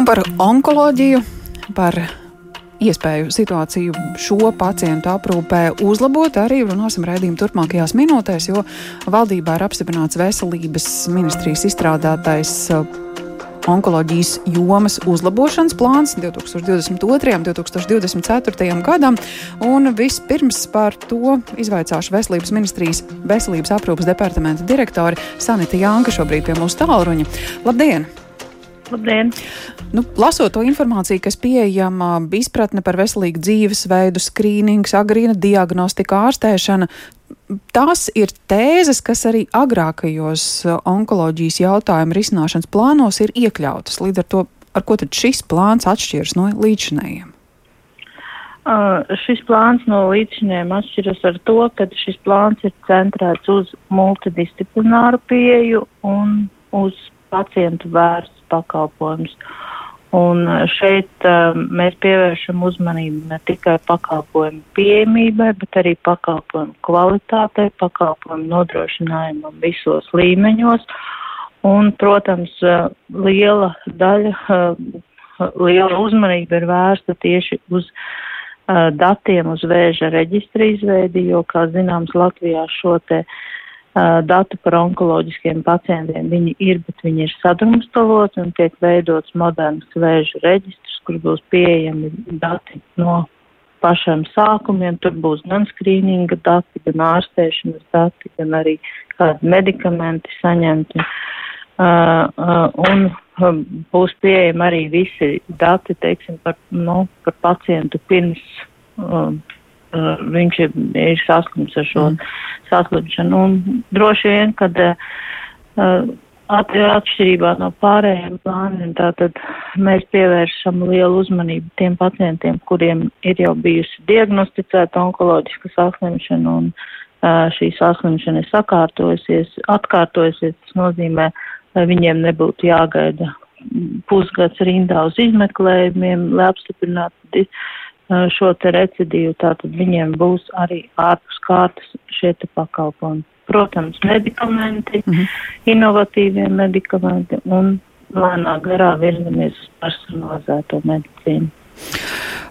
Un par onkoloģiju, par iespēju situāciju šo pacientu aprūpē uzlabot. Arī runāsim raidījuma turpmākajās minūtēs, jo valdībā ir apstiprināts veselības ministrijas izstrādātais uh, onkoloģijas jomas uzlabošanas plāns 2022. un 2024. gadam. Un vispirms par to izvaicāšu veselības ministrijas veselības aprūpas departamenta direktori Sanita Janka šobrīd pie mūsu tālruņa. Labdien! Labdien! Nu, lasot to informāciju, kas pieejama, izpratne par veselīgu dzīvesveidu, skrīnings, agrīna diagnostika, ārstēšana, tās ir tēzes, kas arī agrākajos onkoloģijas jautājumu risināšanas plānos ir iekļautas. Līdz ar to, ar ko tad šis plāns atšķiras no līdzinējiem? Uh, šis plāns no līdzinējiem atšķiras ar to, ka šis plāns ir centrēts uz multidisciplināru pieeju un uz pacientu vērsts pakalpojums. Un uh, šeit um, mēs pievēršam uzmanību ne tikai pakalpojumu pieejamībai, bet arī pakalpojumu kvalitātei, pakalpojumu nodrošinājumam visos līmeņos. Un, protams, uh, liela daļa, liela uzmanība ir vērsta tieši uz datiem, uz vēža reģistra izveidi, jo, kā zināms, Latvijā šo te uh, datu par onkoloģiskiem pacientiem. Viņi ir, bet viņi ir sadrumstaloti un tiek veidots moderns vēža reģistrs, kur būs pieejami dati no pašiem sākumiem. Tur būs gan skrīninga dati, gan ārstēšanas dati, gan arī kādi medikamenti saņemti. Uh, uh, un uh, būs pieejami arī visi dati, teiksim, par, nu, par pacientu pirms uh, uh, viņš ir, ir saslims ar šo mm. saslimšanu. Un droši vien, kad uh, at, atšķirībā no pārējiem plāniem, tātad mēs pievēršam lielu uzmanību tiem pacientiem, kuriem ir jau bijusi diagnosticēta onkoloģiska saslimšana un uh, šī saslimšana ir sakārtojusies, atkārtojusies. Tas nozīmē, lai viņiem nebūtu jāgaida pusgads rindā uz izmeklējumiem, lai apstiprinātu šo te recidīvu, tātad viņiem būs arī ārpus kārtas šie te pakalpojumi. Protams, medikamenti, mm -hmm. inovatīvie medikamenti un lēnā garā virzamies uz personalizēto medicīnu.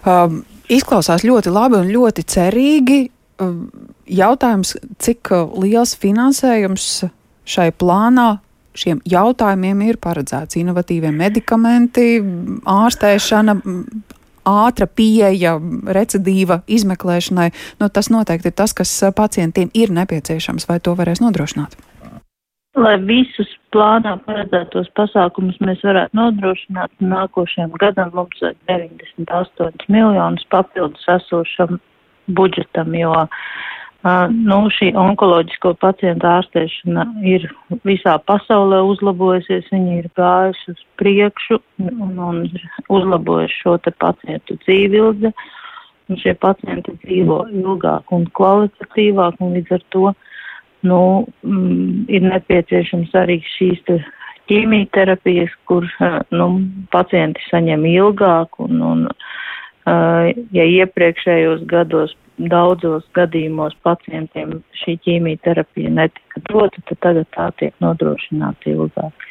Um, izklausās ļoti labi un ļoti cerīgi. Um, jautājums, cik liels finansējums šai plānā šiem jautājumiem ir paredzēts? Inovatīvie medikamenti, ārstēšana, ātra pieeja recidīva izmeklēšanai, nu, tas noteikti ir tas, kas pacientiem ir nepieciešams, vai to varēs nodrošināt? Lai visus plānā paredzētos pasākumus mēs varētu nodrošināt, nākošajam gadam mums vajag 98 miljonus papildus esošam budžetam, jo uh, Nu, šī onkoloģisko pacientu ārstēšana ir visā pasaulē uzlabojusies, viņi ir gājuši uz priekšu un, un uzlabojuši šo te pacientu dzīvi ilgi, un šie pacienti dzīvo ilgāk un kvalitatīvāk, un līdz ar to, nu, mm, ir nepieciešams arī šīs te ķīmijterapijas, kur, nu, pacienti saņem ilgāk un, un, ja iepriekšējos gados daudzos gadījumos pacientiem šī ķīmijterapija netika dota, tad tagad tā tiek nodrošināta ilgāk.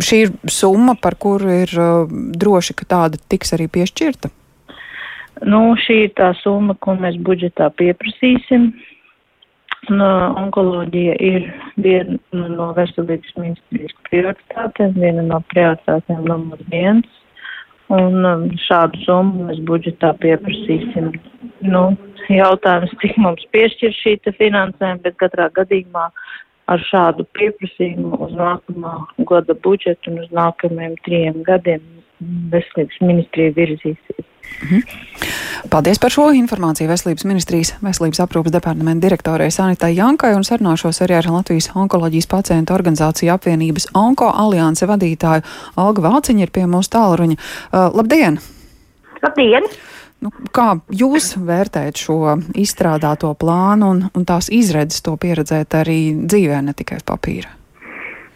Šī ir summa, par kuru ir uh, droši, ka tāda tiks arī piešķirta? Nu, šī ir tā summa, ko mēs budžetā pieprasīsim. Un, uh, onkoloģija ir viena no veselības ministrijas prioritātēm, viena no prioritātēm numur viens. Un um, šādu summu mēs budžetā pieprasīsim. Nu, jautājums, cik mums piešķir šī finansējuma, bet katrā gadījumā ar šādu pieprasījumu uz nākamā gada budžetu un uz nākamajiem trijiem gadiem veselības ministrija virzīsies. Mhm. Paldies par šo informāciju Veselības ministrijas veselības aprūpas departamenta direktorai Sanitai Jankai un sarunāšos arī ar Latvijas onkoloģijas pacientu organizāciju apvienības Onko alianse vadītāju Alga Valciņa ir pie mūsu tālruņa. Uh, labdien! Labdien! Nu, kā jūs vērtējat šo izstrādāto plānu un, un tās izredzes to pieredzēt arī dzīvē, ne tikai uz papīra?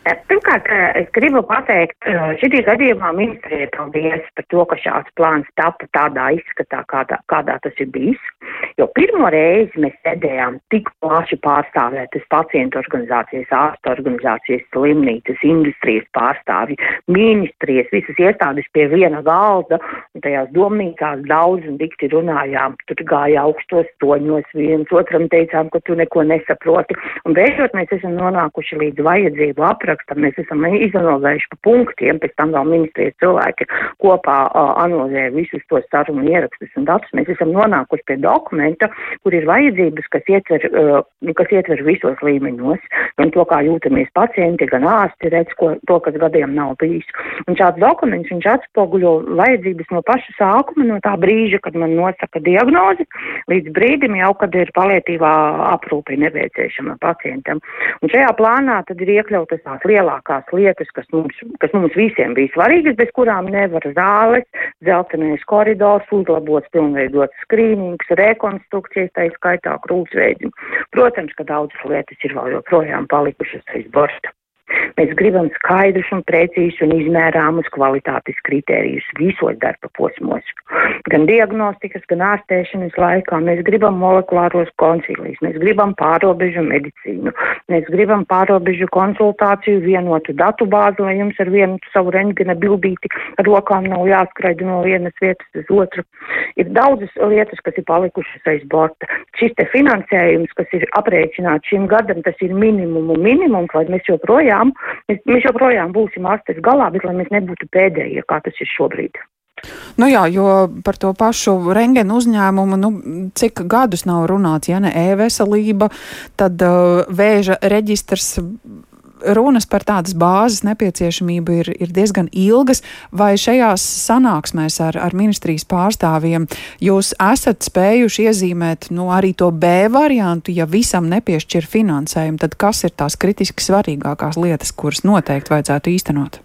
Pirmkārt, es gribu pateikt, šī gadījumā ministrijai paldies par to, ka šāds plāns tapa tādā izskatā, kādā, kādā tas ir bijis. Jo pirmo reizi mēs sēdējām tik plaši pārstāvētas pacientu organizācijas, ārstu organizācijas, slimnīcas, industrijas pārstāvi, ministrijas, visas iestādes pie viena galda, un tajās domnīcās daudz un dikti runājām. Tur gāja augstos toņos, viens otram teicām, ka tu neko nesaproti. Un beidzot mēs esam nonākuši līdz vajadzību aprakstam, mēs esam izanalizējuši pa punktiem, pēc tam vēl ministrijas cilvēki kopā uh, analizē visus tos sarunu ierakstus un datus. Mēs esam nonākuši pie dokumenta, kur ir vajadzības, kas ietver, uh, kas ietver visos līmeņos, gan to, kā jūtamies pacienti, gan ārsti redz, ko, to, kas gadiem nav bijis. Un šāds dokuments, viņš atspoguļo vajadzības no paša sākuma, no tā brīža, kad man nosaka diagnozi, līdz brīdim jau, kad ir palietīvā aprūpe nepieciešama pacientam. Un šajā plānā tad ir iekļautas tās lielākās lietas, kas mums, kas mums visiem bija svarīgas, bez kurām nevar zāles, dzeltenais koridors, uzlabots, pilnveidots skrīnings, rekonstrukcijas, tā skaitā krūsveidi. Protams, ka daudzas lietas ir vēl joprojām palikušas aiz borsta. Mēs gribam skaidrus un precīzus un izmērāmus kvalitātes kritērijus visos darba posmos. Gan diagnostikas, gan ārstēšanas laikā mēs gribam molekulāros koncilijas, mēs gribam pārobežu medicīnu, mēs gribam pārobežu konsultāciju, vienotu datu bāzi, lai jums ar vienu savu reņģina bildīti ar rokām nav jāskraida no vienas vietas uz otru. Ir daudzas lietas, kas ir palikušas aiz borta. Šis te finansējums, kas ir aprēķināts šim gadam, tas ir minimumu minimums, lai mēs joprojām joprojām, mēs, mēs joprojām būsim ārstes galā, bet lai mēs nebūtu pēdējie, kā tas ir šobrīd. Nu jā, jo par to pašu rengenu uzņēmumu, nu, cik gadus nav runāts, ja ne e-veselība, tad uh, vēža reģistrs runas par tādas bāzes nepieciešamību ir, ir diezgan ilgas, vai šajās sanāksmēs ar, ar ministrijas pārstāvjiem jūs esat spējuši iezīmēt nu, arī to B variantu, ja visam nepiešķir finansējumu, tad kas ir tās kritiski svarīgākās lietas, kuras noteikti vajadzētu īstenot?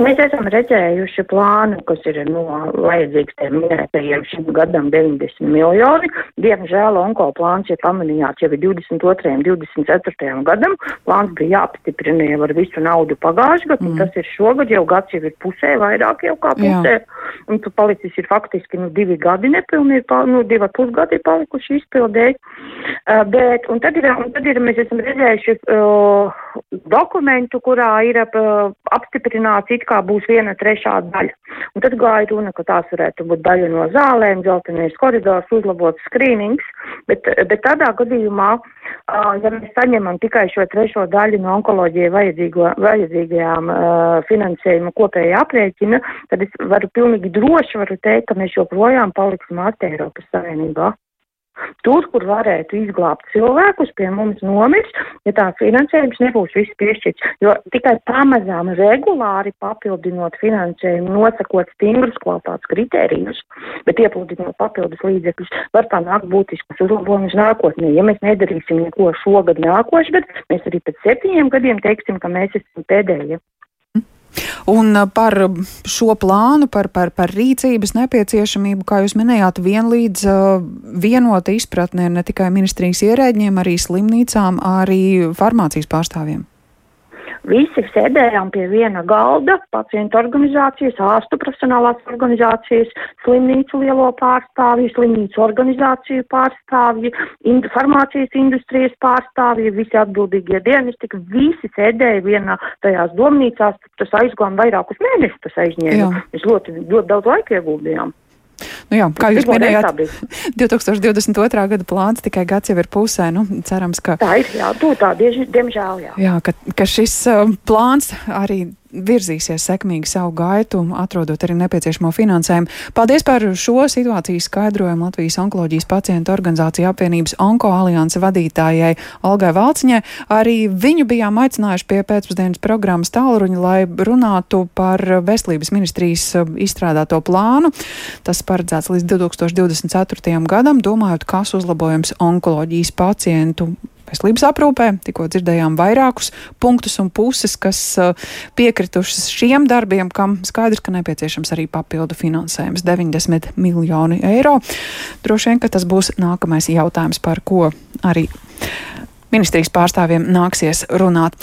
Mēs esam redzējuši plānu, kas ir no vajadzīgs tiem minētajiem šim gadam 90 miljoni. Diemžēl onko plāns, ja pamanījāt, jau ir 22. un 24. gadam. Plāns bija jāapstiprina jau ar visu naudu pagājušajā gadā, mm. tas ir šogad jau gads jau ir pusē, vairāk jau kā pusē. Jā. Un tu palicis ir faktiski nu, divi gadi nepilni, nu, divi pusgadi ir palikuši izpildēji. Uh, bet, un tad ir, un tad ir, mēs esam redzējuši uh, dokumentu, kurā ir uh, apstiprināts it kā būs viena trešā daļa. Un tad gāja runa, ka tās varētu būt daļa no zālēm, dzeltenais koridors, uzlabots skrīnings, bet, bet tādā gadījumā, ja mēs saņemam tikai šo trešo daļu no onkoloģijai vajadzīgajām finansējuma kopējā aprēķina, tad es varu pilnīgi droši varu teikt, ka mēs joprojām paliksim ārte Eiropas Savienībā. Tur, kur varētu izglābt cilvēkus, pie mums nomirs, ja tā finansējums nebūs viss piešķirts. Jo tikai pamazām regulāri papildinot finansējumu, nosakot stingrus kvalitātes kritērijus, bet iepludinot papildus līdzekļus, var panākt būtiskus uzlabojumus nākotnē. Ja mēs nedarīsim neko šogad, nākošgad, mēs arī pēc septiņiem gadiem teiksim, ka mēs esam pēdējie. Un uh, par šo plānu, par, par, par rīcības nepieciešamību, kā jūs minējāt, vienlīdz uh, vienota izpratne ir ne tikai ministrijas ierēģiem, arī slimnīcām, arī farmācijas pārstāvjiem. Visi sēdējām pie viena galda - pacientu organizācijas, ārstu profesionālās organizācijas, slimnīcu lielo pārstāvju, slimnīcu organizāciju pārstāvji, ind farmācijas industrijas pārstāvji, visi atbildīgie dienesti, visi sēdēja vienā tajās domnīcās, tas aizgājām vairākus mēnešus, tas aizņēma. Mēs ļoti, ļoti daudz laika ieguldījām. Nu jā, kā jūs minējāt, 2022. gada plāns tikai gads jau ir pusē. Nu, cerams, ka. Tā ir, jā, tu tā, diemžēl, jā. Jā, ka, ka šis uh, plāns arī virzīsies sekmīgi savu gaitu, atrodot arī nepieciešamo finansējumu. Paldies par šo situāciju skaidrojumu Latvijas onkoloģijas pacientu organizācija apvienības Onko alianse vadītājai Olgai Valciņai. Arī viņu bijām aicinājuši pie pēcpusdienas programmas tālruņa, lai runātu par veselības ministrijas izstrādāto plānu. Tas paredzēts līdz 2024. gadam, domājot, kas uzlabojums onkoloģijas pacientu veselības aprūpē. Tikko dzirdējām vairākus punktus un puses, kas uh, piekritušas šiem darbiem, kam skaidrs, ka nepieciešams arī papildu finansējums - 90 miljoni eiro. Droši vien, ka tas būs nākamais jautājums, par ko arī ministrijas pārstāvjiem nāksies runāt.